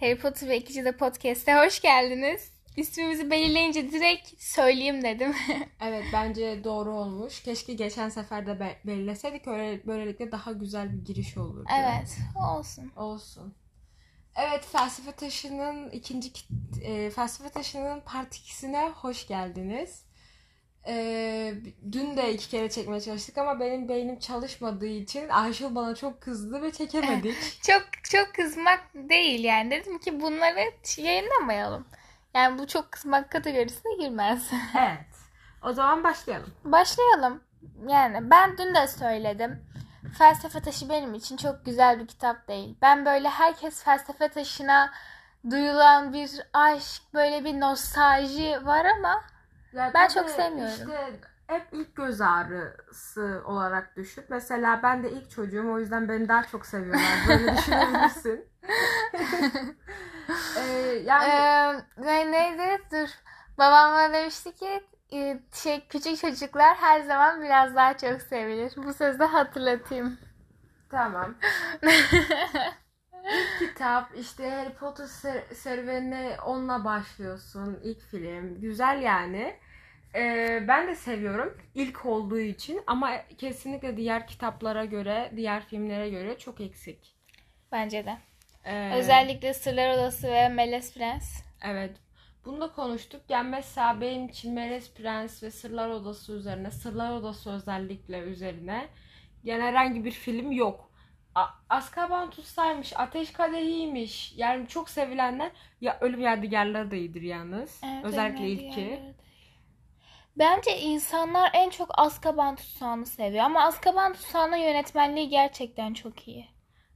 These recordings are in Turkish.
Harry Potter ve İkinci de Podcast'e hoş geldiniz. İsmimizi belirleyince direkt söyleyeyim dedim. Evet bence doğru olmuş. Keşke geçen sefer de be- belirleseydik öyle böylelikle daha güzel bir giriş olurdu. evet, olsun. Olsun. Evet felsefe taşının ikinci e, felsefe taşının part 2'sine hoş geldiniz. E, dün de iki kere çekmeye çalıştık ama benim beynim çalışmadığı için Ayşul bana çok kızdı ve çekemedik. Çok çok kızmak değil yani. Dedim ki bunları yayınlamayalım. Yani bu çok kızmak kategorisine girmez. evet. O zaman başlayalım. Başlayalım. Yani ben dün de söyledim. Felsefe taşı benim için çok güzel bir kitap değil. Ben böyle herkes felsefe taşına duyulan bir aşk, böyle bir nostalji var ama Ya Ben çok sevmiyorum. İşte hep ilk göz ağrısı olarak düşün. Mesela ben de ilk çocuğum o yüzden beni daha çok seviyorlar. Böyle düşünebilirsin. Ee, yani Ee, ne, neydi? Dur. Babam bana demişti ki e, şey küçük çocuklar her zaman biraz daha çok sevilir. Bu sözü hatırlatayım. tamam. İlk kitap işte Harry Potter ser- serüvenine onunla başlıyorsun. İlk film. Güzel yani. Ee, ben de seviyorum ilk olduğu için ama kesinlikle diğer kitaplara göre, diğer filmlere göre çok eksik. Bence de. Ee, Özellikle Sırlar Odası ve Melez Prens. Evet. Bunu da konuştuk. Yani mesela benim için Melez Prens ve Sırlar Odası üzerine, Sırlar Odası özellikle üzerine yani herhangi bir film yok. Azkaban Tutsaymış, Ateş Kadehi'ymiş. Yani çok sevilenler ya Ölüm Yadigarları da iyidir yalnız. Evet, Özellikle ilki. Bence insanlar en çok Azkaban Tutsağı'nı seviyor. Ama Azkaban Tutsağı'nın yönetmenliği gerçekten çok iyi.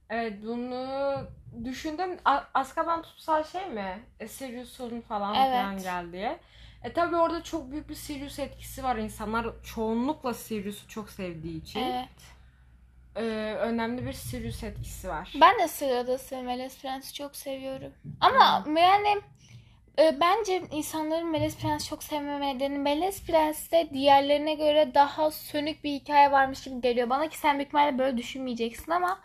Evet bunu düşündüm. A- Azkaban Tutsağı şey mi? E, Sirius'un falan Evet. filan geldiği. E tabi orada çok büyük bir Sirius etkisi var. İnsanlar çoğunlukla Sirius'u çok sevdiği için. Evet. E, önemli bir Sirius etkisi var. Ben de Sırlar Odası ve Melez Prens'i çok seviyorum. Ama yani e, bence insanların Melez Prens'i çok sevmeme nedeni Melez Prens'te diğerlerine göre daha sönük bir hikaye varmış gibi geliyor bana ki sen büyük ihtimalle böyle düşünmeyeceksin ama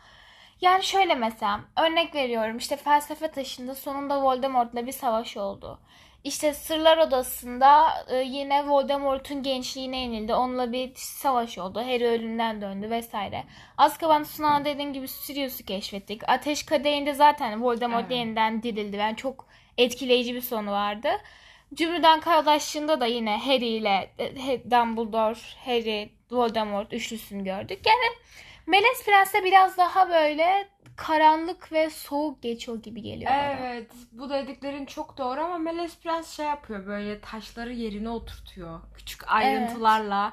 yani şöyle mesela örnek veriyorum işte felsefe taşında sonunda Voldemort'la bir savaş oldu. İşte Sırlar Odası'nda e, yine Voldemort'un gençliğine yenildi. Onunla bir savaş oldu. Harry ölümden döndü vesaire. Azkaban Tutsağı'nda dediğim gibi Sirius'u keşfettik. Ateş Kadehi'nde zaten Voldemort Evet. yeniden dirildi. Yani çok etkileyici bir sonu vardı. Cümleden Kardeşliği'nde da yine Harry ile e, Dumbledore, Harry, Voldemort üçlüsünü gördük. Yani Melez Prens'te biraz daha böyle karanlık ve soğuk geçiyor gibi geliyor bana. Evet, bu dediklerin çok doğru ama Melez Prens şey yapıyor böyle taşları yerine oturtuyor. Küçük ayrıntılarla.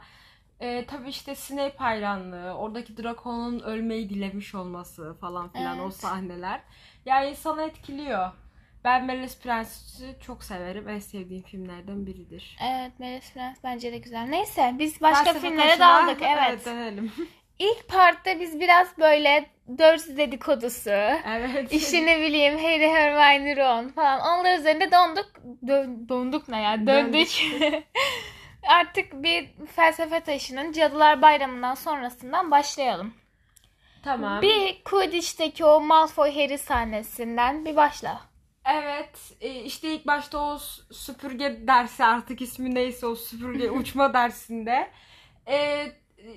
E, tabii işte Snape hayranlığı, oradaki Draco'nun ölmeyi dilemiş olması falan filan o Evet. sahneler. Yani insanı etkiliyor. Ben Melez Prens'i çok severim. En sevdiğim filmlerden biridir. Evet Melez Prens bence de güzel. Neyse biz başka Felsefe filmlere taşına- daldık. Evet. dönelim. İlk partta biz biraz böyle Dursley dedikodusu. evet. İşte ne bileyim Harry, Hermione, Ron falan. Onlar üzerinde donduk. Dö- donduk ne ya? Döndük. Artık bir felsefe taşının Cadılar Bayramı'ndan sonrasından başlayalım. Tamam. Bir Quidditch'teki o Malfoy Harry sahnesinden bir başla. Evet, e, işte ilk başta o süpürge dersi artık ismi neyse o süpürge uçma dersinde e,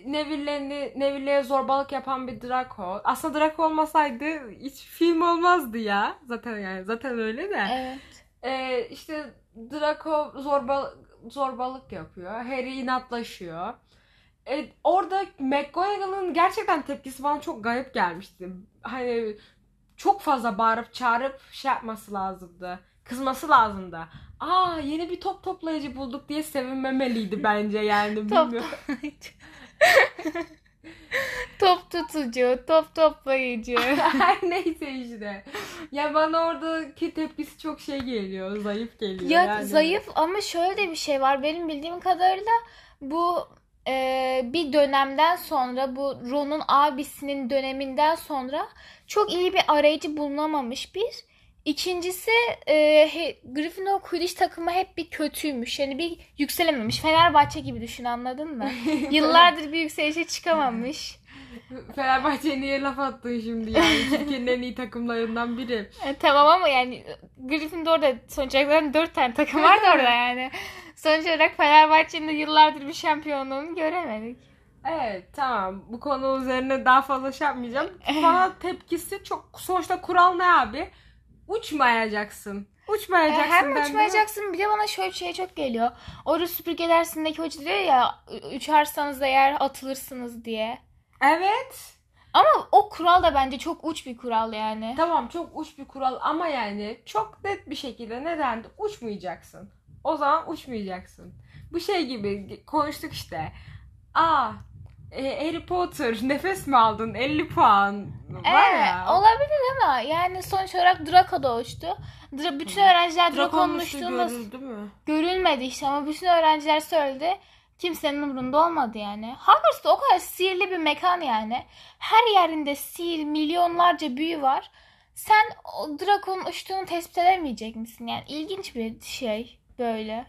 Neville'ni Neville'ye zorbalık yapan bir Draco. Aslında Draco olmasaydı hiç film olmazdı ya. Zaten yani zaten öyle de. Evet. E, işte Draco zorba zorbalık yapıyor. Harry inatlaşıyor. E, orada McGonagall'ın gerçekten tepkisi bana çok garip gelmişti. Hani çok fazla bağırıp çağırıp şey yapması lazımdı. Kızması lazımdı. Aa yeni bir top toplayıcı bulduk diye sevinmemeliydi bence yani. Top. top tutucu, top toplayıcı. Her neyse işte. Ya bana oradaki tepkisi çok şey geliyor. Zayıf geliyor. Ya yani. zayıf ama şöyle de bir şey var. Benim bildiğim kadarıyla bu e, bir dönemden sonra bu Ron'un abisinin döneminden sonra çok iyi bir arayıcı bulunamamış bir. İkincisi e, he, Gryffindor Quidditch takımı hep bir kötüymüş. Yani bir yükselememiş. Fenerbahçe gibi düşün anladın mı? Yıllardır bir yükselişe çıkamamış. Fenerbahçe'ye niye laf attın şimdi yani? Türkiye'nin en iyi takımlarından biri. E, tamam ama yani Gryffindor'da sonuç olarak dört tane takım vardı orada yani. Sonuç olarak Fenerbahçe'nin de yıllardır bir şampiyonluğunu göremedik. Evet tamam bu konu üzerine daha fazla şey yapmayacağım. Bana tepkisi çok sonuçta kural ne abi? Uçmayacaksın. Uçmayacaksın. hem ben uçmayacaksın bir de bana şöyle bir şey çok geliyor. Orada süpürge dersindeki hoca diyor ya uçarsanız eğer atılırsınız diye. Evet. Ama o kural da bence çok uç bir kural yani. Tamam çok uç bir kural ama yani çok net bir şekilde neden de uçmayacaksın. O zaman uçmayacaksın. Bu şey gibi konuştuk işte. Aa e, Harry Potter nefes mi aldın 50 puan var Evet, ya. olabilir ama yani sonuç olarak Draco da uçtu. Dra- bütün öğrenciler Draco'nun uçtuğunu görülmedi işte ama bütün öğrenciler söyledi. Kimsenin umurunda olmadı yani. Hogwarts da o kadar sihirli bir mekan yani. Her yerinde sihir, milyonlarca büyü var. Sen o Draco'nun uçtuğunu tespit edemeyecek misin? Yani ilginç bir şey böyle.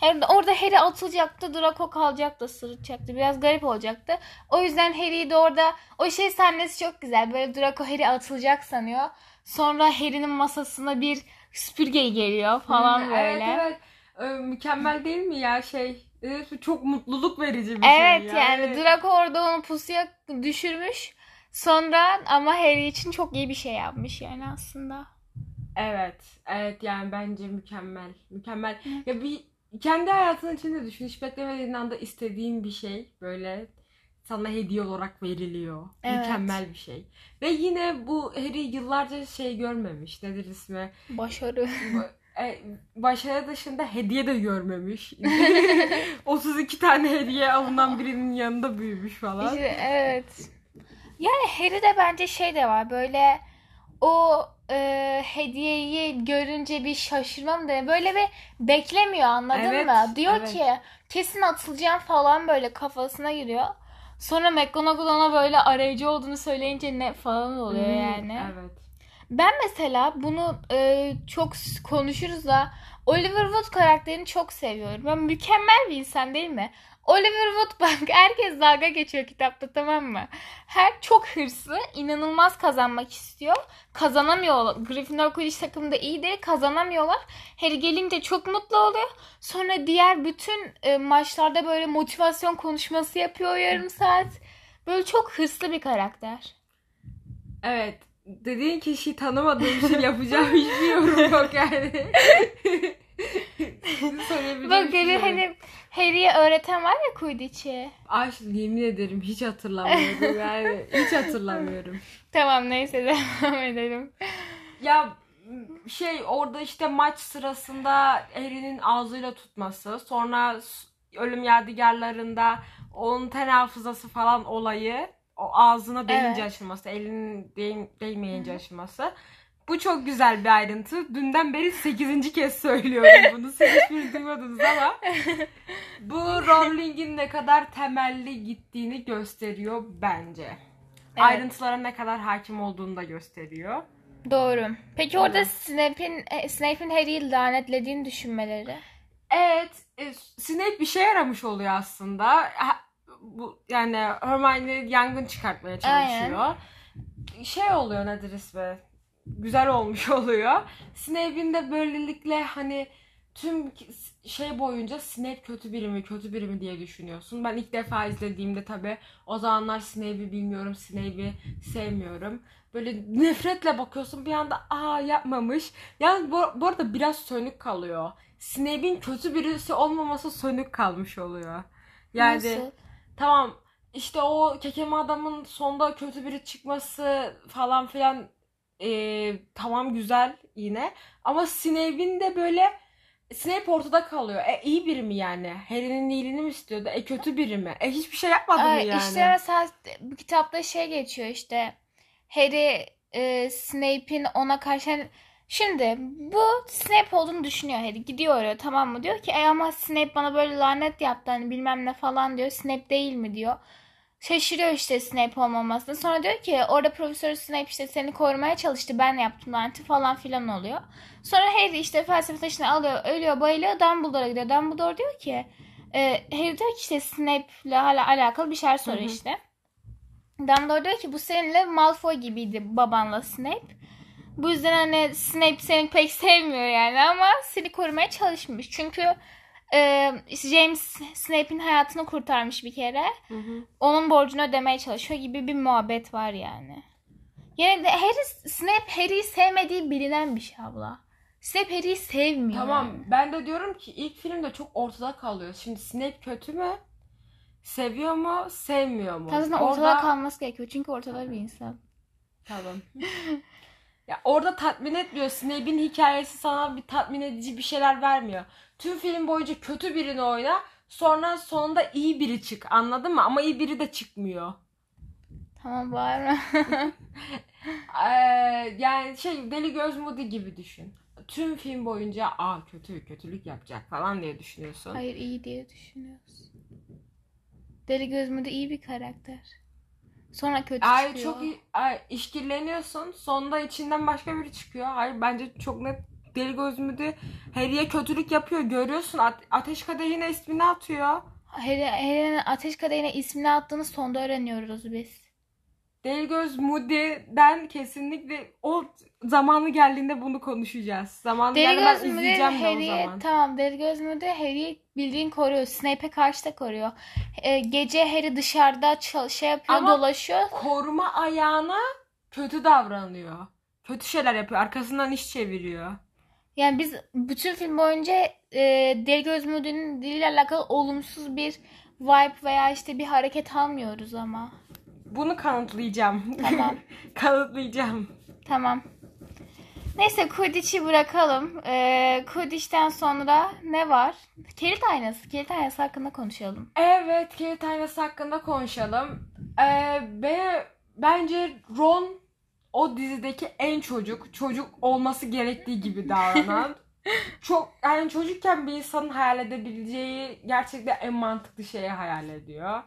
Hem orada Harry atılacaktı, Draco kalacaktı, sırıtacaktı. Biraz garip olacaktı. O yüzden Harry'i de orada o şey sahnesi çok güzel. Böyle Draco Harry atılacak sanıyor. Sonra Harry'nin masasına bir süpürge geliyor falan Hı, böyle. Evet evet. Ee, mükemmel değil mi ya şey? Evet, çok mutluluk verici bir şey Evet ya. yani Evet. Draco orada onu pusuya düşürmüş. Sonra ama Harry için çok iyi bir şey yapmış yani aslında. Evet. Evet yani bence mükemmel. Mükemmel. Hı. Ya bir kendi hayatının içinde düşün. Hiç beklemediğin anda istediğin bir şey böyle sana hediye olarak veriliyor. Evet. Mükemmel bir şey. Ve yine bu Harry yıllarca şey görmemiş. Nedir ismi? Başarı. E, başarı dışında hediye de görmemiş. 32 tane hediye alınan birinin yanında büyümüş falan. İşte, evet. Yani Harry'de bence şey de var böyle o e, hediyeyi görünce bir şaşırma mı denir? Böyle bir beklemiyor anladın Evet, mı? Diyor evet. ki kesin atılacağım falan böyle kafasına giriyor. Sonra McGonagall ona böyle arayıcı olduğunu söyleyince ne falan oluyor Hmm, yani. Evet. Ben mesela bunu e, çok konuşuruz da Oliver Wood karakterini çok seviyorum. Ben mükemmel bir insan değil mi? Oliver Wood bak herkes dalga geçiyor kitapta tamam mı? Her çok hırslı, inanılmaz kazanmak istiyor. Kazanamıyor. Gryffindor Quidditch takımında iyi değil, kazanamıyorlar. Harry gelince çok mutlu oluyor. Sonra diğer bütün e, maçlarda böyle motivasyon konuşması yapıyor yarım saat. Böyle çok hırslı bir karakter. Evet. Dediğin kişiyi tanımadığım için yapacağım hiçbir yorum yok yani. Bak Harry hani Harry'e öğreten var ya Quidditch'i. Ay yemin ederim hiç hatırlamıyorum yani. Hiç hatırlamıyorum. Tamam neyse devam edelim. Ya şey orada işte maç sırasında Harry'nin ağzıyla tutması, sonra ölüm yadigarlarında onun ten hafızası falan olayı, o ağzına değince Evet. açılması, elinin değ- değmeyince açılması. Bu çok güzel bir ayrıntı. Dünden beri 8. kez söylüyorum bunu. Siz hiçbirini duymadınız ama bu Rowling'in ne kadar temelli gittiğini gösteriyor bence. Evet. Ayrıntılara ne kadar hakim olduğunu da gösteriyor. Doğru. Peki orada Evet. Snape'in e, Snape'in Harry'i lanetlediğini düşünmeleri. Evet, e, Snape bir şey yaramış oluyor aslında. Bu yani Hermione yangın çıkartmaya çalışıyor. Şey oluyor nedir ismi? Güzel olmuş oluyor. Snape'in de böylelikle hani tüm şey boyunca Snape kötü biri mi, kötü biri mi diye düşünüyorsun. Ben ilk defa izlediğimde tabii o zamanlar Snape'i bilmiyorum, Snape'i sevmiyorum. Böyle nefretle bakıyorsun bir anda aa yapmamış. Yani bu, bu arada biraz sönük kalıyor. Snape'in kötü birisi olmaması sönük kalmış oluyor. Yani Nasıl? tamam işte o kekeme adamın sonda kötü biri çıkması falan filan eee, tamam güzel yine. Ama Snape'in de böyle Snape ortada kalıyor. E iyi biri mi yani? Harry'nin iyiliğini mi istiyordu? E kötü biri mi? E hiçbir şey yapmadı mı yani? İşte mesela bu kitapta şey geçiyor işte Harry e, Snape'in ona karşı hani- Şimdi bu Snape olduğunu düşünüyor Harry. Gidiyor oraya tamam mı? Diyor ki e ama Snape bana böyle lanet yaptı hani bilmem ne falan diyor. Snape değil mi diyor. Şaşırıyor işte Snape olmamasına. Sonra diyor ki orada Profesör Snape işte seni korumaya çalıştı. Ben yaptım laneti falan filan oluyor. Sonra Harry işte felsefe taşını alıyor, ölüyor, bayılıyor. Dumbledore'a gidiyor. Dumbledore diyor ki e, Harry diyor ki işte Snape'le hala alakalı bir şeyler soruyor işte. Dumbledore diyor ki bu seninle Malfoy gibiydi babanla Snape. Bu yüzden hani Snape seni pek sevmiyor yani ama seni korumaya çalışmış. Çünkü e, James Snape'in hayatını kurtarmış bir kere. Hı hı. Onun borcunu ödemeye çalışıyor gibi bir muhabbet var yani. Yani Harry, Snape Harry'i sevmediği bilinen bir şey abla. Snape Harry'i sevmiyor. Tamam yani. ben de diyorum ki ilk filmde çok ortada kalıyor. Şimdi Snape kötü mü? Seviyor mu? Sevmiyor mu? Zaten ortada kalması gerekiyor. Çünkü ortada bir insan. Tamam. ya orada tatmin etmiyor. Snape'in hikayesi sana bir tatmin edici bir şeyler vermiyor. Tüm film boyunca kötü birini oyna. Sonra sonunda iyi biri çık. Anladın mı? Ama iyi biri de çıkmıyor. Tamam bağırma. Ee, yani şey Deli Göz Moody gibi düşün. Tüm film boyunca aa kötü kötülük yapacak falan diye düşünüyorsun. Hayır iyi diye düşünüyorsun. Deli gözümde iyi bir karakter. Sonra kötü Ay çıkıyor. çok iyi, ay, işkilleniyorsun. Sonunda içinden başka biri çıkıyor. Hayır bence çok net Deli Göz Moody Harry'e kötülük yapıyor. Görüyorsun Ate- ateş kadehine ismini atıyor. Harry, Harry'nin ateş kadehine ismini attığını sonda öğreniyoruz biz. Deli Göz Moody'den kesinlikle o zamanı geldiğinde bunu konuşacağız. Zamanı Deli geldiğinde ben müdür izleyeceğim de o zaman. tamam deli göz müdür Harry'i bildiğin koruyor. Snape'e karşı da koruyor. Ee, gece Harry dışarıda şey yapıyor Ama- dolaşıyor. Koruma ayağına kötü davranıyor. Kötü şeyler yapıyor. Arkasından iş çeviriyor. Yani biz bütün film boyunca e, deli göz müdürün diliyle alakalı olumsuz bir vibe veya işte bir hareket almıyoruz ama. Bunu kanıtlayacağım. Tamam. kanıtlayacağım. Tamam. Neyse Quidditch'i bırakalım. Ee, Quidditch'ten sonra ne var? Kilit aynası. Kilit aynası hakkında konuşalım. Evet, kilit aynası hakkında konuşalım. Ee, ve bence Ron o dizideki en çocuk, çocuk olması gerektiği gibi davranan. çok yani çocukken bir insanın hayal edebileceği gerçekten en mantıklı şeyi hayal ediyor.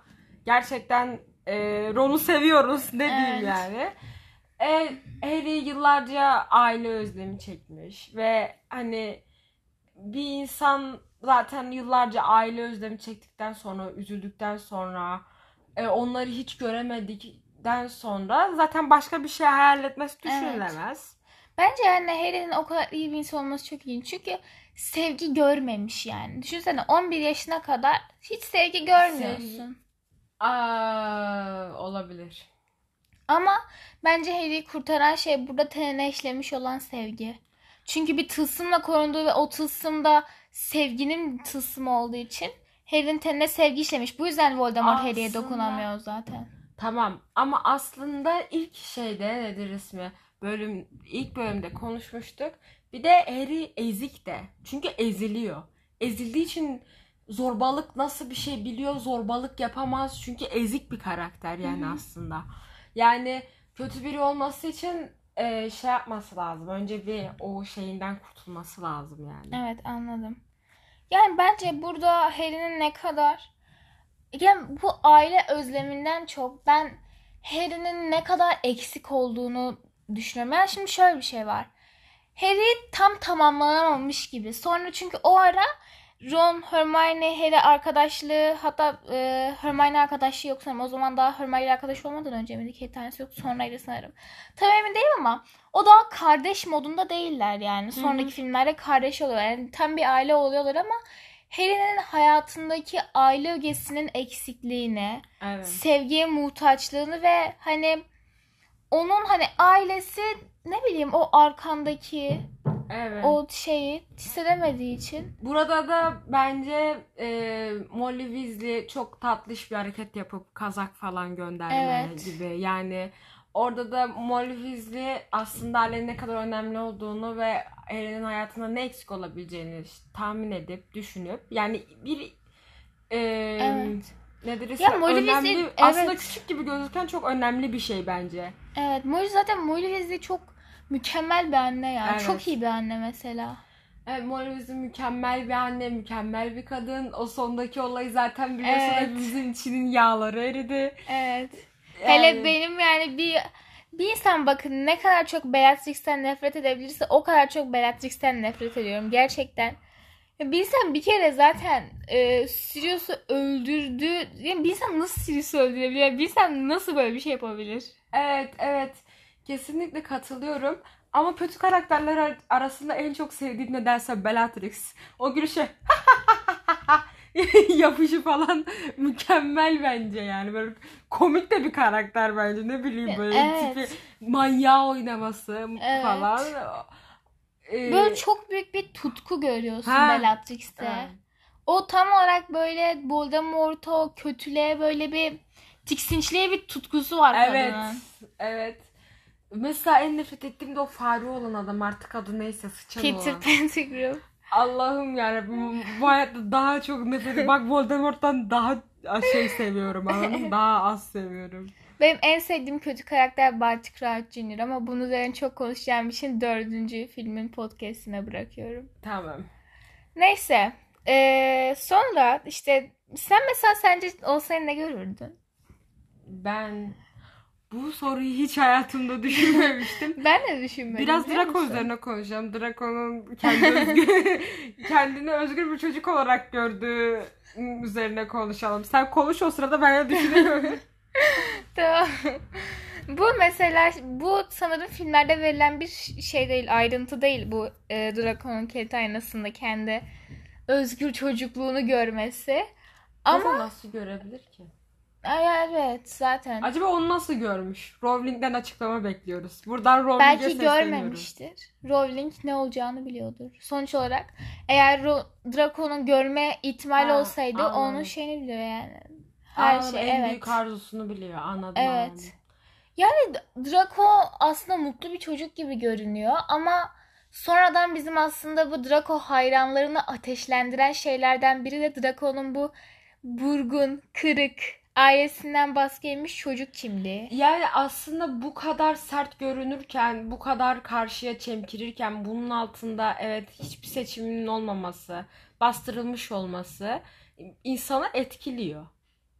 Gerçekten e, Ron'u seviyoruz ne diyeyim Evet. yani. E, Harry yıllarca aile özlemi çekmiş ve hani bir insan zaten yıllarca aile özlemi çektikten sonra, üzüldükten sonra, e, onları hiç göremedikten sonra zaten başka bir şey hayal etmesi Evet. düşünülemez. Bence yani Harry'nin o kadar iyi bir insan olması çok ilginç. Çünkü sevgi görmemiş yani. Düşünsene 11 yaşına kadar hiç sevgi görmüyorsun. Aa, olabilir. Ama bence Harry'i kurtaran şey burada tenine işlemiş olan sevgi. Çünkü bir tılsımla korunduğu ve o tılsımda sevginin tılsımı olduğu için Harry'nin tenine sevgi işlemiş. Bu yüzden Voldemort Harry'e dokunamıyor zaten. Tamam ama aslında ilk şeyde nedir ismi? Bölüm ilk bölümde konuşmuştuk. Bir de Harry ezik de. Çünkü eziliyor. Ezildiği için zorbalık nasıl bir şey biliyor, zorbalık yapamaz. Çünkü ezik bir karakter yani Hı hı. aslında. Yani kötü biri olması için e, şey yapması lazım. Önce bir o şeyinden kurtulması lazım yani. Evet anladım. Yani bence burada Harry'nin ne kadar yani bu aile özleminden çok ben Harry'nin ne kadar eksik olduğunu düşünüyorum. Yani şimdi şöyle bir şey var. Harry tam tamamlanamamış gibi. Sonra çünkü o ara Ron, Hermione, Harry arkadaşlığı hatta e, Hermione arkadaşlığı yok sanırım. O zaman daha Hermione arkadaş olmadan önce miydi? ki tanesi yok sonraydı sanırım. Tam emin değilim ama o daha kardeş modunda değiller yani. Sonraki hı. filmlerde kardeş oluyorlar. Yani tam bir aile oluyorlar ama Harry'nin hayatındaki aile ögesinin eksikliğini, Evet. sevgiye muhtaçlığını ve hani onun hani ailesi ne bileyim o arkandaki Evet. o şeyi hissedemediği için Burada da bence e, Molly Weasley çok tatlış bir hareket yapıp kazak falan gönderme Evet. gibi. Yani orada da Molly Weasley aslında ailenin ne kadar önemli olduğunu ve Harry'nin hayatında ne eksik olabileceğini tahmin edip düşünüp yani bir e, evet. nedir ismi? Ya Molly önemli Weasley, aslında evet. küçük gibi gözüken çok önemli bir şey bence. Evet, Molly zaten Molly Weasley çok mükemmel bir anne yani. Evet. Çok iyi bir anne mesela. Evet, Molly Weasley mükemmel bir anne, mükemmel bir kadın. O sondaki olayı zaten biliyorsun Evet. hepimizin içinin yağları eridi. Evet. Yani- Hele benim yani bir bir insan bakın ne kadar çok Bellatrix'ten nefret edebilirse o kadar çok Bellatrix'ten nefret ediyorum gerçekten. Bir insan bir kere zaten e, Sirius'u öldürdü. Yani bir insan nasıl Sirius'u öldürebilir? Bir insan nasıl böyle bir şey yapabilir? Evet, evet. Kesinlikle katılıyorum. Ama kötü karakterler ar- arasında en çok sevdiğim nedense Bellatrix. O gülüşü yapışı falan mükemmel bence yani. Böyle komik de bir karakter bence. Ne bileyim böyle Evet. tipi manyağı oynaması Evet. falan. Ee, Böyle çok büyük bir tutku görüyorsun Ha. Bellatrix'te. Evet. O tam olarak böyle Voldemort'a o kötülüğe böyle bir tiksinçliğe bir tutkusu var Evet. kadının. Evet. Mesela en nefret ettiğim de o fare olan adam artık adı neyse sıçan Peter olan. Pettigrew. Allah'ım yani bu, bu hayatta daha çok nefret Bak Voldemort'tan daha şey seviyorum anladın? Daha az seviyorum. Benim en sevdiğim kötü karakter Barty Crouch Jr. ama bunun üzerine çok konuşacağım için dördüncü filmin podcastine bırakıyorum. Tamam. Neyse. Ee, sonra işte sen mesela sence olsaydın ne görürdün? Ben bu soruyu hiç hayatımda düşünmemiştim. Ben de düşünmedim. Biraz Draco musun? üzerine konuşacağım. Draco'nun kendi özgür, kendini özgür bir çocuk olarak gördüğü üzerine konuşalım. Sen konuş o sırada ben de düşünüyorum. Tamam. Bu mesela bu sanırım filmlerde verilen bir şey değil, ayrıntı değil bu e, Draco'nun kilit aynasında kendi özgür çocukluğunu görmesi. Ama nasıl görebilir ki? Ay, evet zaten. Acaba onu nasıl görmüş? Rowling'den açıklama bekliyoruz. Buradan Rowling'e Belki görmemiştir. Rowling ne olacağını biliyordur. Sonuç olarak eğer Ro- Draco'nun görme ihtimali Ha, olsaydı anladım. onun şeyini biliyor yani. Her Anladım, şey en evet. büyük arzusunu biliyor. Anladım. Evet. anladım. Yani Draco aslında mutlu bir çocuk gibi görünüyor ama sonradan bizim aslında bu Draco hayranlarını ateşlendiren şeylerden biri de Draco'nun bu burgun, kırık, ailesinden baskı yemiş çocuk kimliği. Yani aslında bu kadar sert görünürken, bu kadar karşıya çemkirirken bunun altında evet hiçbir seçiminin olmaması, bastırılmış olması insanı etkiliyor.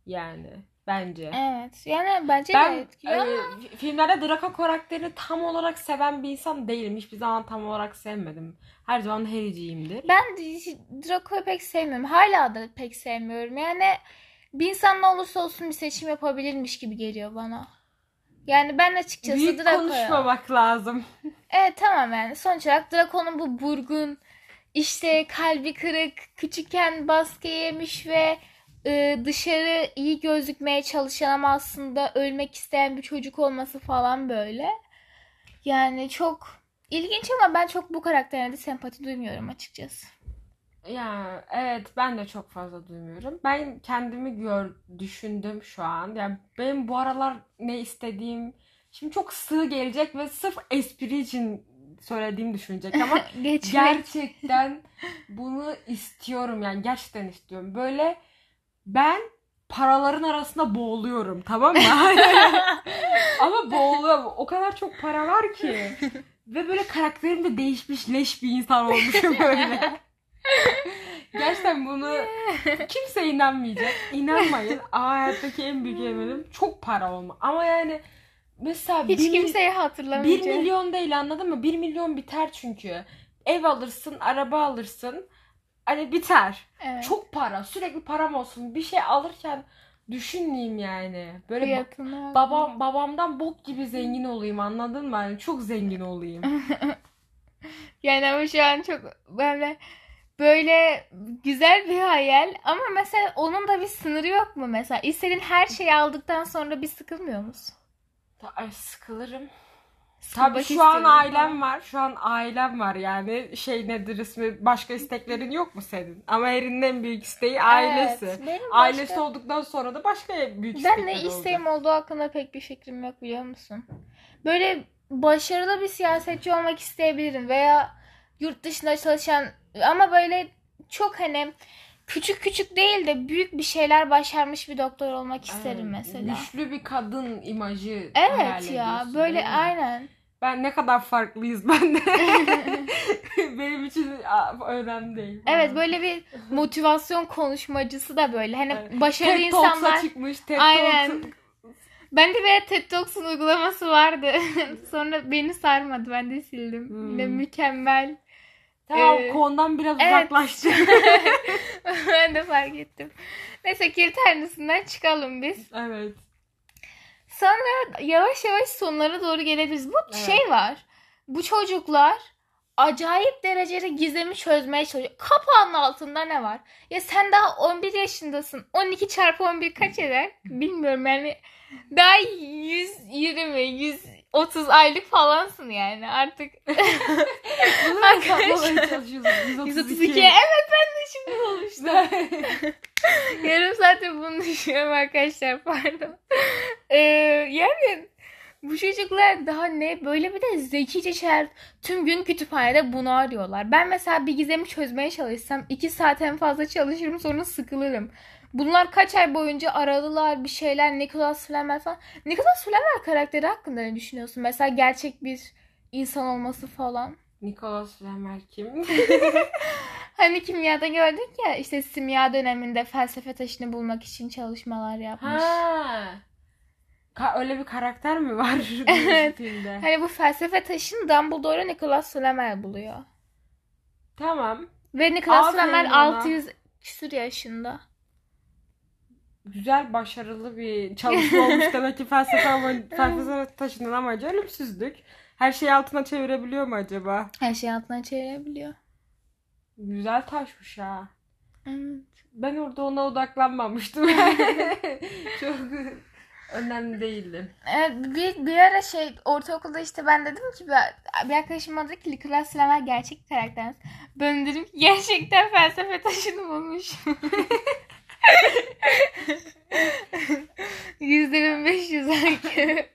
Yani bence. Evet. Yani bence de Ben etkiliyor. e, filmlerde Draco karakterini tam olarak seven bir insan değilim. Hiçbir zaman tam olarak sevmedim. Her zaman Harry'ciyimdir. Ben de Draco'yu pek sevmiyorum. Hala da pek sevmiyorum. Yani bir insan ne olursa olsun bir seçim yapabilirmiş gibi geliyor bana. Yani ben açıkçası Büyük Draco'ya... konuşmamak lazım. Evet tamam yani. Sonuç olarak Draco'nun bu burgun, işte kalbi kırık, küçükken baskı yemiş ve e, dışarı iyi gözükmeye çalışan ama aslında ölmek isteyen bir çocuk olması falan böyle. Yani çok ilginç ama ben çok bu karakterine de sempati duymuyorum açıkçası. Ya evet ben de çok fazla duymuyorum. Ben kendimi gör düşündüm şu an. Yani benim bu aralar ne istediğim şimdi çok sığ gelecek ve sırf espri için söylediğim düşünecek ama gerçekten bunu istiyorum yani gerçekten istiyorum. Böyle ben paraların arasında boğuluyorum tamam mı? Ama boğuluyorum. O kadar çok para var ki. Ve böyle karakterim de değişmiş leş bir insan olmuşum böyle. Gerçekten bunu kimse inanmayacak. İnanmayın. Aa, hayattaki en büyük eminim çok para olma. Ama yani mesela Hiç bir mil- kimseyi 1 hatırlamayacak. milyon değil anladın mı? 1 milyon biter çünkü. Ev alırsın, araba alırsın. Hani biter. Evet. Çok para. Sürekli param olsun. Bir şey alırken düşünmeyeyim yani. Böyle ba- babam babamdan bok gibi zengin olayım anladın mı? Yani çok zengin olayım. Yani ama şu an çok böyle böyle güzel bir hayal ama mesela onun da bir sınırı yok mu mesela? İstediğin her şeyi aldıktan sonra bir sıkılmıyor musun? Ay, sıkılırım. Sıkılmak Tabii şu an ailem falan. var. Şu an ailem var yani. Şey nedir ismi? Başka isteklerin yok mu senin? Ama Erin'in en büyük isteği ailesi. Evet, benim başka- Ailesi olduktan sonra da başka büyük Ben ne olacak. isteğim olduğu hakkında pek bir fikrim yok biliyor musun? Böyle başarılı bir siyasetçi olmak isteyebilirim veya yurt dışında çalışan ama böyle çok hani küçük küçük değil de büyük bir şeyler başarmış bir doktor olmak isterim mesela. Güçlü bir kadın imajı Evet ya böyle aynen. Ben ne kadar farklıyız ben de. Benim için önemli değil. Evet böyle bir motivasyon konuşmacısı da böyle. Hani Evet. başarılı TED insanlar. çıkmış. TED Aynen. Talks'a- Bende bir TED Talks'un uygulaması vardı. Sonra beni sarmadı. Ben de sildim. Hmm. Yine mükemmel Tamam Ee, konudan biraz evet. uzaklaştık. ben de fark ettim. Neyse kir tanesinden çıkalım biz. evet. Sonra yavaş yavaş sonlara doğru gelebiliriz. Bu Evet. şey var. Bu çocuklar acayip derecede gizemi çözmeye çalışıyor. Kapağın altında ne var? Ya sen daha 11 yaşındasın. 12 çarpı 11 kaç eder? Bilmiyorum yani. Daha 120, 130 aylık falansın yani artık. Bunu hesaplamaya çalışıyoruz. 132. Evet ben de şimdi olmuştum. Yarım saattir bunu düşünüyorum arkadaşlar pardon. Ee, yani bu çocuklar daha ne böyle bir de zekice şeyler tüm gün kütüphanede bunu arıyorlar. Ben mesela bir gizemi çözmeye çalışsam iki saat en fazla çalışırım sonra sıkılırım. Bunlar kaç ay boyunca aradılar bir şeyler Nicholas Flamel falan. Nicholas Flamel karakteri hakkında ne düşünüyorsun? Mesela gerçek bir insan olması falan. Nicholas Flamel kim? Hani kimyada gördük ya işte simya döneminde felsefe taşını bulmak için çalışmalar yapmış. ha. Ka- öyle bir karakter mi var Evet. filmde? Hani bu felsefe taşını Dumbledore Nicholas Flamel buluyor. Tamam. Ve Nicholas Flamel ona. 600 küsur yaşında. Güzel, başarılı bir çalışma olmuş demek ki felsefe, ama, felsefe taşının amacı ölümsüzlük. Her şeyi altına çevirebiliyor mu acaba? Her şeyi altına çevirebiliyor. Güzel taşmış ha. Evet. Ben orada ona odaklanmamıştım. Çok önemli değildi. Evet, bir, bir ara şey ortaokulda işte ben dedim ki bir, bir arkadaşım dedi ki Nicholas Flamel gerçek karakter. Ben dedim ki gerçekten felsefe taşını bulmuş. Yüzde bin beş yüz IQ.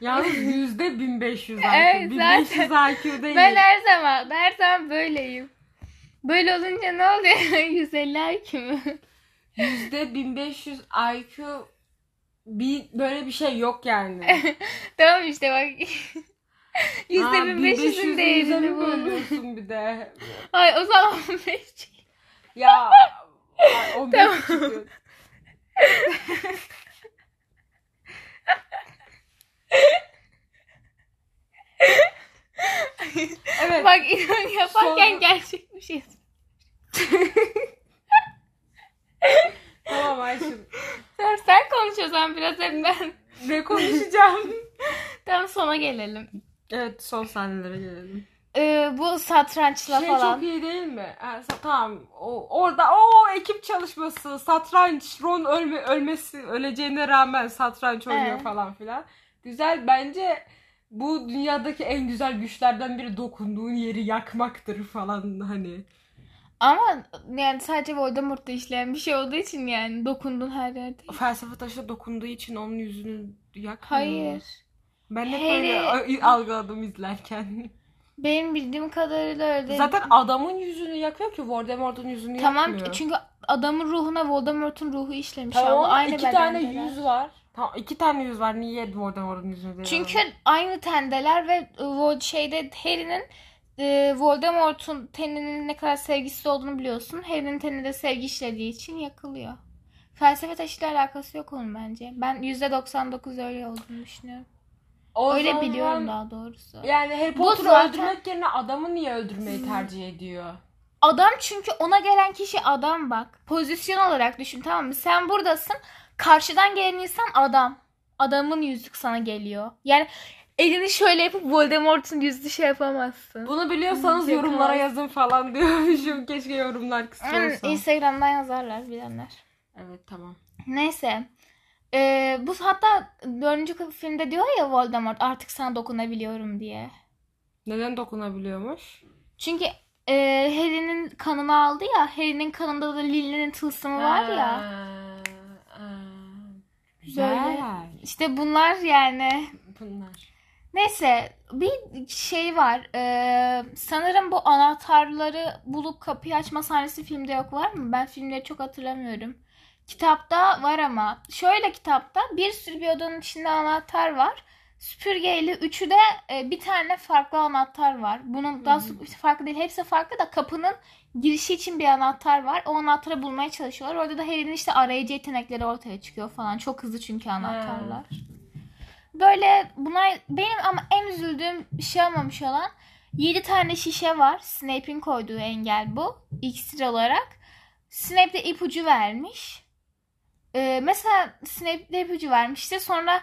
Yalnız yüzde 1500 IQ. Evet, 1500 IQ değil. Ben her zaman, her zaman böyleyim. Böyle olunca ne oluyor? 150 IQ mu? Yüzde 1500 IQ bir böyle bir şey yok yani. tamam işte bak. Yüzde Ha, bin beş yüzün 1500'ü değerini bölüyorsun bir de? Ay o zaman 15. Ya ay, 15 Tamam. çıkıyor. Evet. Bak inan yaparken Sonra- gerçek bir şey. Tamam Ayşin. Tamam sen konuş o zaman biraz hep ben. Ne konuşacağım? Tamam sona gelelim. evet son sahnelere gelelim. Ee, bu satrançla Şey falan. çok iyi değil mi? Sa- tamam. O, orada o ekip çalışması, satranç, Ron ölme, ölmesi, öleceğine rağmen satranç oynuyor Evet. falan filan. Güzel. Bence bu dünyadaki en güzel güçlerden biri dokunduğun yeri yakmaktır falan hani. Ama yani sadece Voldemort'ta işleyen bir şey olduğu için yani dokundun her yerde. Felsefe taşı dokunduğu için onun yüzünü yakmıyor. Hayır. Ben hep Harry- öyle algıladım izlerken. Benim bildiğim kadarıyla öyle. Zaten adamın yüzünü yakıyor ki Voldemort'un yüzünü Tamam yakmıyor. çünkü adamın ruhuna Voldemort'un ruhu işlemiş. Tamam abla. Aynı iki tane yüz var. Tamam iki tane yüz var. Niye Voldemort'un yüzünü Çünkü aynı tendeler ve e, şeyde Harry'nin e, Voldemort'un teninin ne kadar sevgisiz olduğunu biliyorsun. Harry'nin teninde sevgi işlediği için yakılıyor. Felsefe taşıyla alakası yok onun bence. Ben %99 öyle olduğunu düşünüyorum. O öyle zaman biliyorum daha doğrusu. Yani Harry Potter'ı zaten- öldürmek yerine adamı niye öldürmeyi tercih ediyor? Adam çünkü ona gelen kişi adam bak. Pozisyon olarak düşün tamam mı? Sen buradasın. Karşıdan gelen insan adam. Adamın yüzük sana geliyor. Yani elini şöyle yapıp Voldemort'un yüzünü şey yapamazsın. Bunu biliyorsanız yorumlara yazın falan diyormuşum. Keşke yorumlar kısa Hmm, olsa. Instagram'dan yazarlar bilenler. Evet tamam. Neyse. Ee, bu hatta dördüncü filmde diyor ya Voldemort artık sana dokunabiliyorum diye. Neden dokunabiliyormuş? Çünkü e, Harry'nin kanını aldı ya. Harry'nin kanında da Lily'nin tılsımı var ya. Güzel. Böyle. İşte bunlar yani. Bunlar. Neyse bir şey var. Ee, sanırım bu anahtarları bulup kapıyı açma sahnesi filmde yok var mı? Ben filmleri çok hatırlamıyorum. Kitapta var ama. Şöyle kitapta bir sürü bir odanın içinde anahtar var. Süpürgeyle üçü de e, bir tane farklı anahtar var. Bunun daha su- farklı değil. Hepsi farklı da kapının girişi için bir anahtar var. O anahtarı bulmaya çalışıyorlar. Orada da Harry'nin işte arayıcı yetenekleri ortaya çıkıyor falan. Çok hızlı çünkü anahtarlar. Böyle buna benim ama en üzüldüğüm bir şey olmamış olan 7 tane şişe var. Snape'in koyduğu engel bu. İksir olarak. Snape de ipucu vermiş. Ee, mesela Snape de ipucu vermişti. Sonra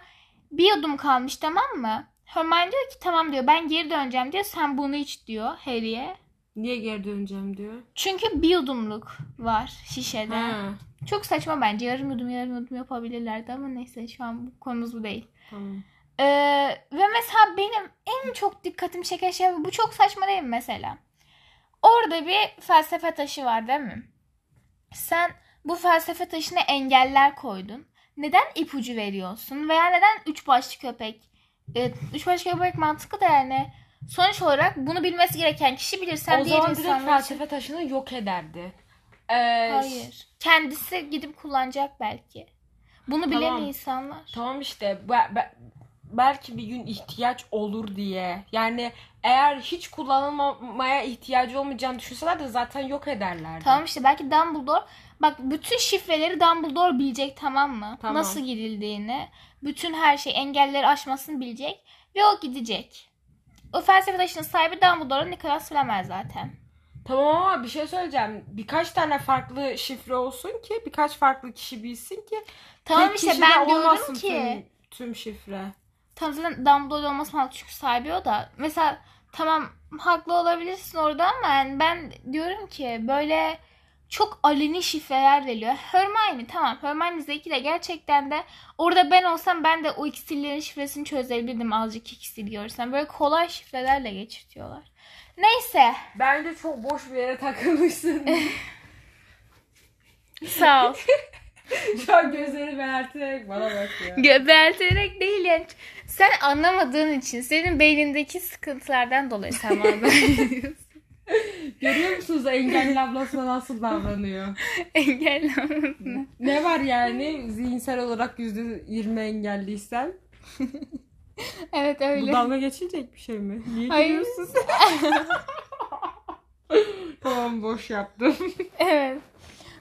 bir yudum kalmış tamam mı? Hermione diyor ki tamam diyor ben geri döneceğim diyor. Sen bunu iç diyor Harry'e. Niye geri döneceğim diyor. Çünkü bir yudumluk var şişede. Ha, Çok saçma bence. Yarım yudum yarım yudum yapabilirlerdi ama neyse şu an bu konumuz bu değil. tamam. Ee, ve mesela benim en çok dikkatimi çeken şey bu çok saçma değil mi mesela? Orada bir felsefe taşı var değil mi? Sen bu felsefe taşına engeller koydun. Neden ipucu veriyorsun? Veya neden üç başlı köpek? Evet, üç başlı köpek mantıklı da yani. Sonuç olarak bunu bilmesi gereken kişi bilir. Sen o diğer zaman direkt insanlar felsefe taşını yok ederdi. Ee, Hayır. Kendisi gidip kullanacak belki. Bunu bilen Tamam. insanlar. Tamam işte be- be- belki bir gün ihtiyaç olur diye. Yani eğer hiç kullanılmaya ihtiyacı olmayacağını düşünseler de zaten yok ederlerdi. Tamam işte belki Dumbledore bak bütün şifreleri Dumbledore bilecek tamam mı? Tamam. Nasıl girildiğini, bütün her şey engelleri aşmasını bilecek ve o gidecek. O felsefe taşının sahibi Dumbledore Nicholas Flamel zaten. Tamam ama bir şey söyleyeceğim. Birkaç tane farklı şifre olsun ki birkaç farklı kişi bilsin ki Tamam tek işte ben diyorum olmasın ki tüm, tüm şifre. tam zaten Dumbledore olması haklı çünkü sahibi o da. Mesela tamam haklı olabilirsin orada ama yani ben diyorum ki böyle çok aleni şifreler veriliyor. Hermione tamam Hermione zeki de gerçekten de orada ben olsam ben de o iksirlerin şifresini çözebilirdim azıcık iksir görsem. Böyle kolay şifrelerle geçirtiyorlar. Neyse. Bence çok boş bir yere takılmışsın. Sağ ol. Şu an gözleri belerterek bana bakıyor. Göbelterek değil yani. Sen anlamadığın için senin beynindeki sıkıntılardan dolayı sen bana. Görüyor musunuz engelli ablasına nasıl davranıyor? Engellenmesine. Ne var yani zihinsel olarak %20 engelliysen? Evet Bu öyle. dalga geçilecek bir şey mi? Niye Hayır. gülüyorsun? tamam boş yaptım. Evet.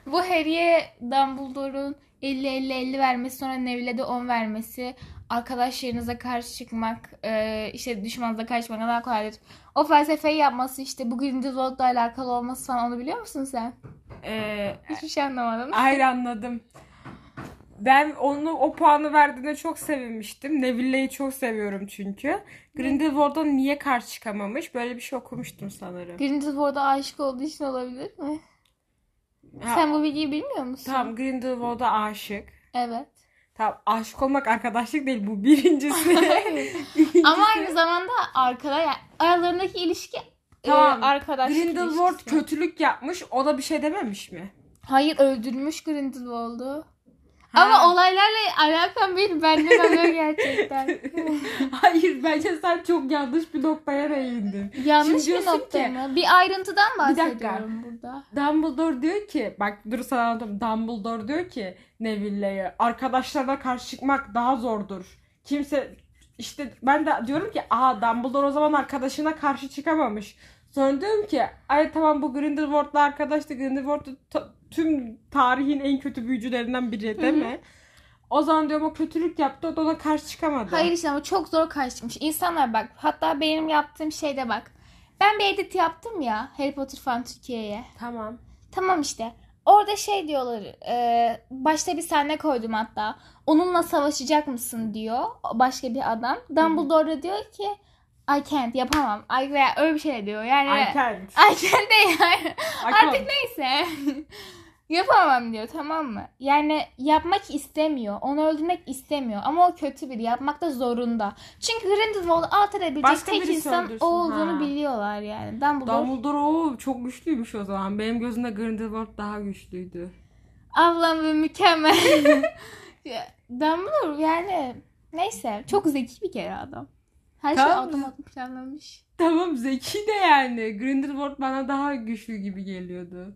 Bu Harry'e Dumbledore'un 50-50-50 vermesi sonra Neville'e de 10 vermesi arkadaşlarınıza karşı çıkmak e, işte düşmanınıza karşı çıkmak daha kolaydır. O felsefeyi yapması işte bu Grindelwald'la alakalı olması falan onu biliyor musun sen? Ee, Hiçbir şey anlamadım. hayır anladım. Ben onu o puanı verdiğine çok sevinmiştim. Neville'yi çok seviyorum çünkü. Grindelwald'a niye karşı çıkamamış? Böyle bir şey okumuştum sanırım. Grindelwald'a aşık olduğu için olabilir mi? Ha, Sen bu bilgiyi bilmiyor musun? Tamam Grindelwald'a aşık. Evet. Tamam aşık olmak arkadaşlık değil bu birincisi. Ama aynı zamanda arkada yani aralarındaki ilişki Tamam. e, arkadaşlık Grindelwald ilişkisi. kötülük yapmış. O da bir şey dememiş mi? Hayır öldürmüş Grindelwald'u. Ama olaylarla alakam benim. Benden oluyor gerçekten. Hayır bence sen çok yanlış bir noktaya değindin. Yanlış Şimdi bir nokta ki- mı? Bir ayrıntıdan Bir dakika. bahsediyorum burada. Dumbledore diyor ki bak dur sana anlatayım. Dumbledore diyor ki Neville'ye arkadaşlarına karşı çıkmak daha zordur. Kimse işte ben de diyorum ki aha Dumbledore o zaman arkadaşına karşı çıkamamış. Sonra diyorum ki ay tamam bu Grindelwald'la arkadaştı. Grindelwald da ta- tüm tarihin en kötü büyücülerinden biri değil mi? O zaman diyorum o kötülük yaptı o da ona karşı çıkamadı. Hayır işte ama çok zor kaçmış. İnsanlar bak hatta benim yaptığım şeyde bak. Ben bir edit yaptım ya Harry Potter Fan Türkiye'ye. Tamam. Tamam işte. Orada şey diyorlar. e, başta bir sahne koydum hatta. Onunla savaşacak mısın diyor başka bir adam. Dumbledore da diyor ki I can't yapamam. I, veya öyle bir şey diyor. Yani I can't. I can't değil yani. I Artık can't. neyse. Yapamam diyor tamam mı? Yani yapmak istemiyor. Onu öldürmek istemiyor. Ama o kötü biri. Yapmak da zorunda. Çünkü Grindelwald'u alt edebilecek Başka tek insan o olduğunu ha. biliyorlar yani. Dumbledore. Dumbledore o çok güçlüymüş o zaman. Benim gözümde Grindelwald daha güçlüydü. Ablam ve mükemmel. Dumbledore yani neyse. Çok zeki bir kere adam. Her şeyi Tamam. adım adım planlamış. Tamam zeki de yani. Grindelwald bana daha güçlü gibi geliyordu.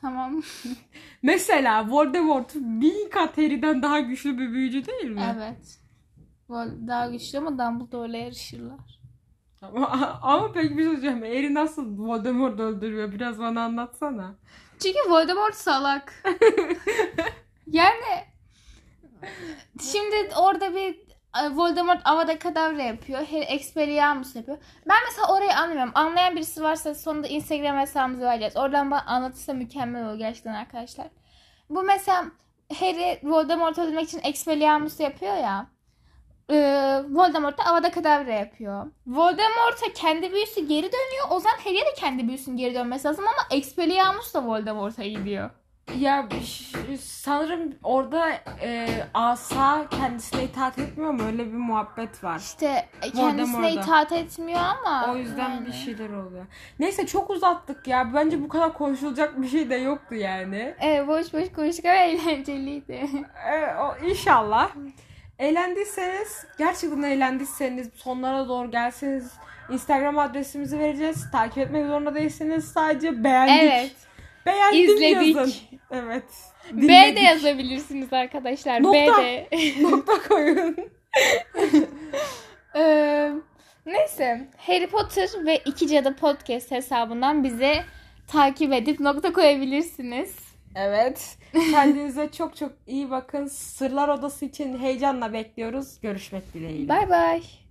Tamam. Mesela Voldemort bin kat Harry'den daha güçlü bir büyücü değil mi? evet. Daha güçlü ama Dumbledore'la yarışırlar. Ama, ama peki bir şey söyleyeceğim. Harry nasıl Voldemort öldürüyor? Biraz bana anlatsana. Çünkü Voldemort salak. yani şimdi orada bir Voldemort Avada Kedavra yapıyor. Harry Expelliarmus yapıyor. Ben mesela orayı anlamıyorum. Anlayan birisi varsa sonunda Instagram hesabımızı vereceğiz. Oradan bana anlatırsa mükemmel olur gerçekten arkadaşlar. Bu mesela Harry Voldemort'u öldürmek için Expelliarmus yapıyor ya. Ee, Voldemort da Avada Kedavra yapıyor. Voldemort'a kendi büyüsü geri dönüyor. O zaman Harry'e de kendi büyüsünün geri dönmesi lazım ama Expelliarmus da Voldemort'a gidiyor. Ya sanırım orada e, asa kendisine itaat etmiyor mu? Öyle bir muhabbet var. İşte kendisine Voldemort'a. itaat etmiyor ama. O yüzden yani. bir şeyler oluyor. Neyse çok uzattık ya. Bence bu kadar konuşulacak bir şey de yoktu yani. Evet boş boş konuştuk ama eğlenceliydi. Ee, o inşallah. Eğlendiyseniz, gerçekten eğlendiyseniz sonlara doğru gelseniz Instagram adresimizi vereceğiz. Takip etmek zorunda değilsiniz. Sadece beğendik. evet. Beğendim İzledik. yazın. Evet. B Dinledik. de yazabilirsiniz arkadaşlar. Nokta. B de. Nokta koyun. Ee, neyse. Harry Potter ve İki Cadı Podcast hesabından bize takip edip nokta koyabilirsiniz. Evet. Kendinize çok çok iyi bakın. Sırlar Odası için heyecanla bekliyoruz. Görüşmek dileğiyle. Bay bay.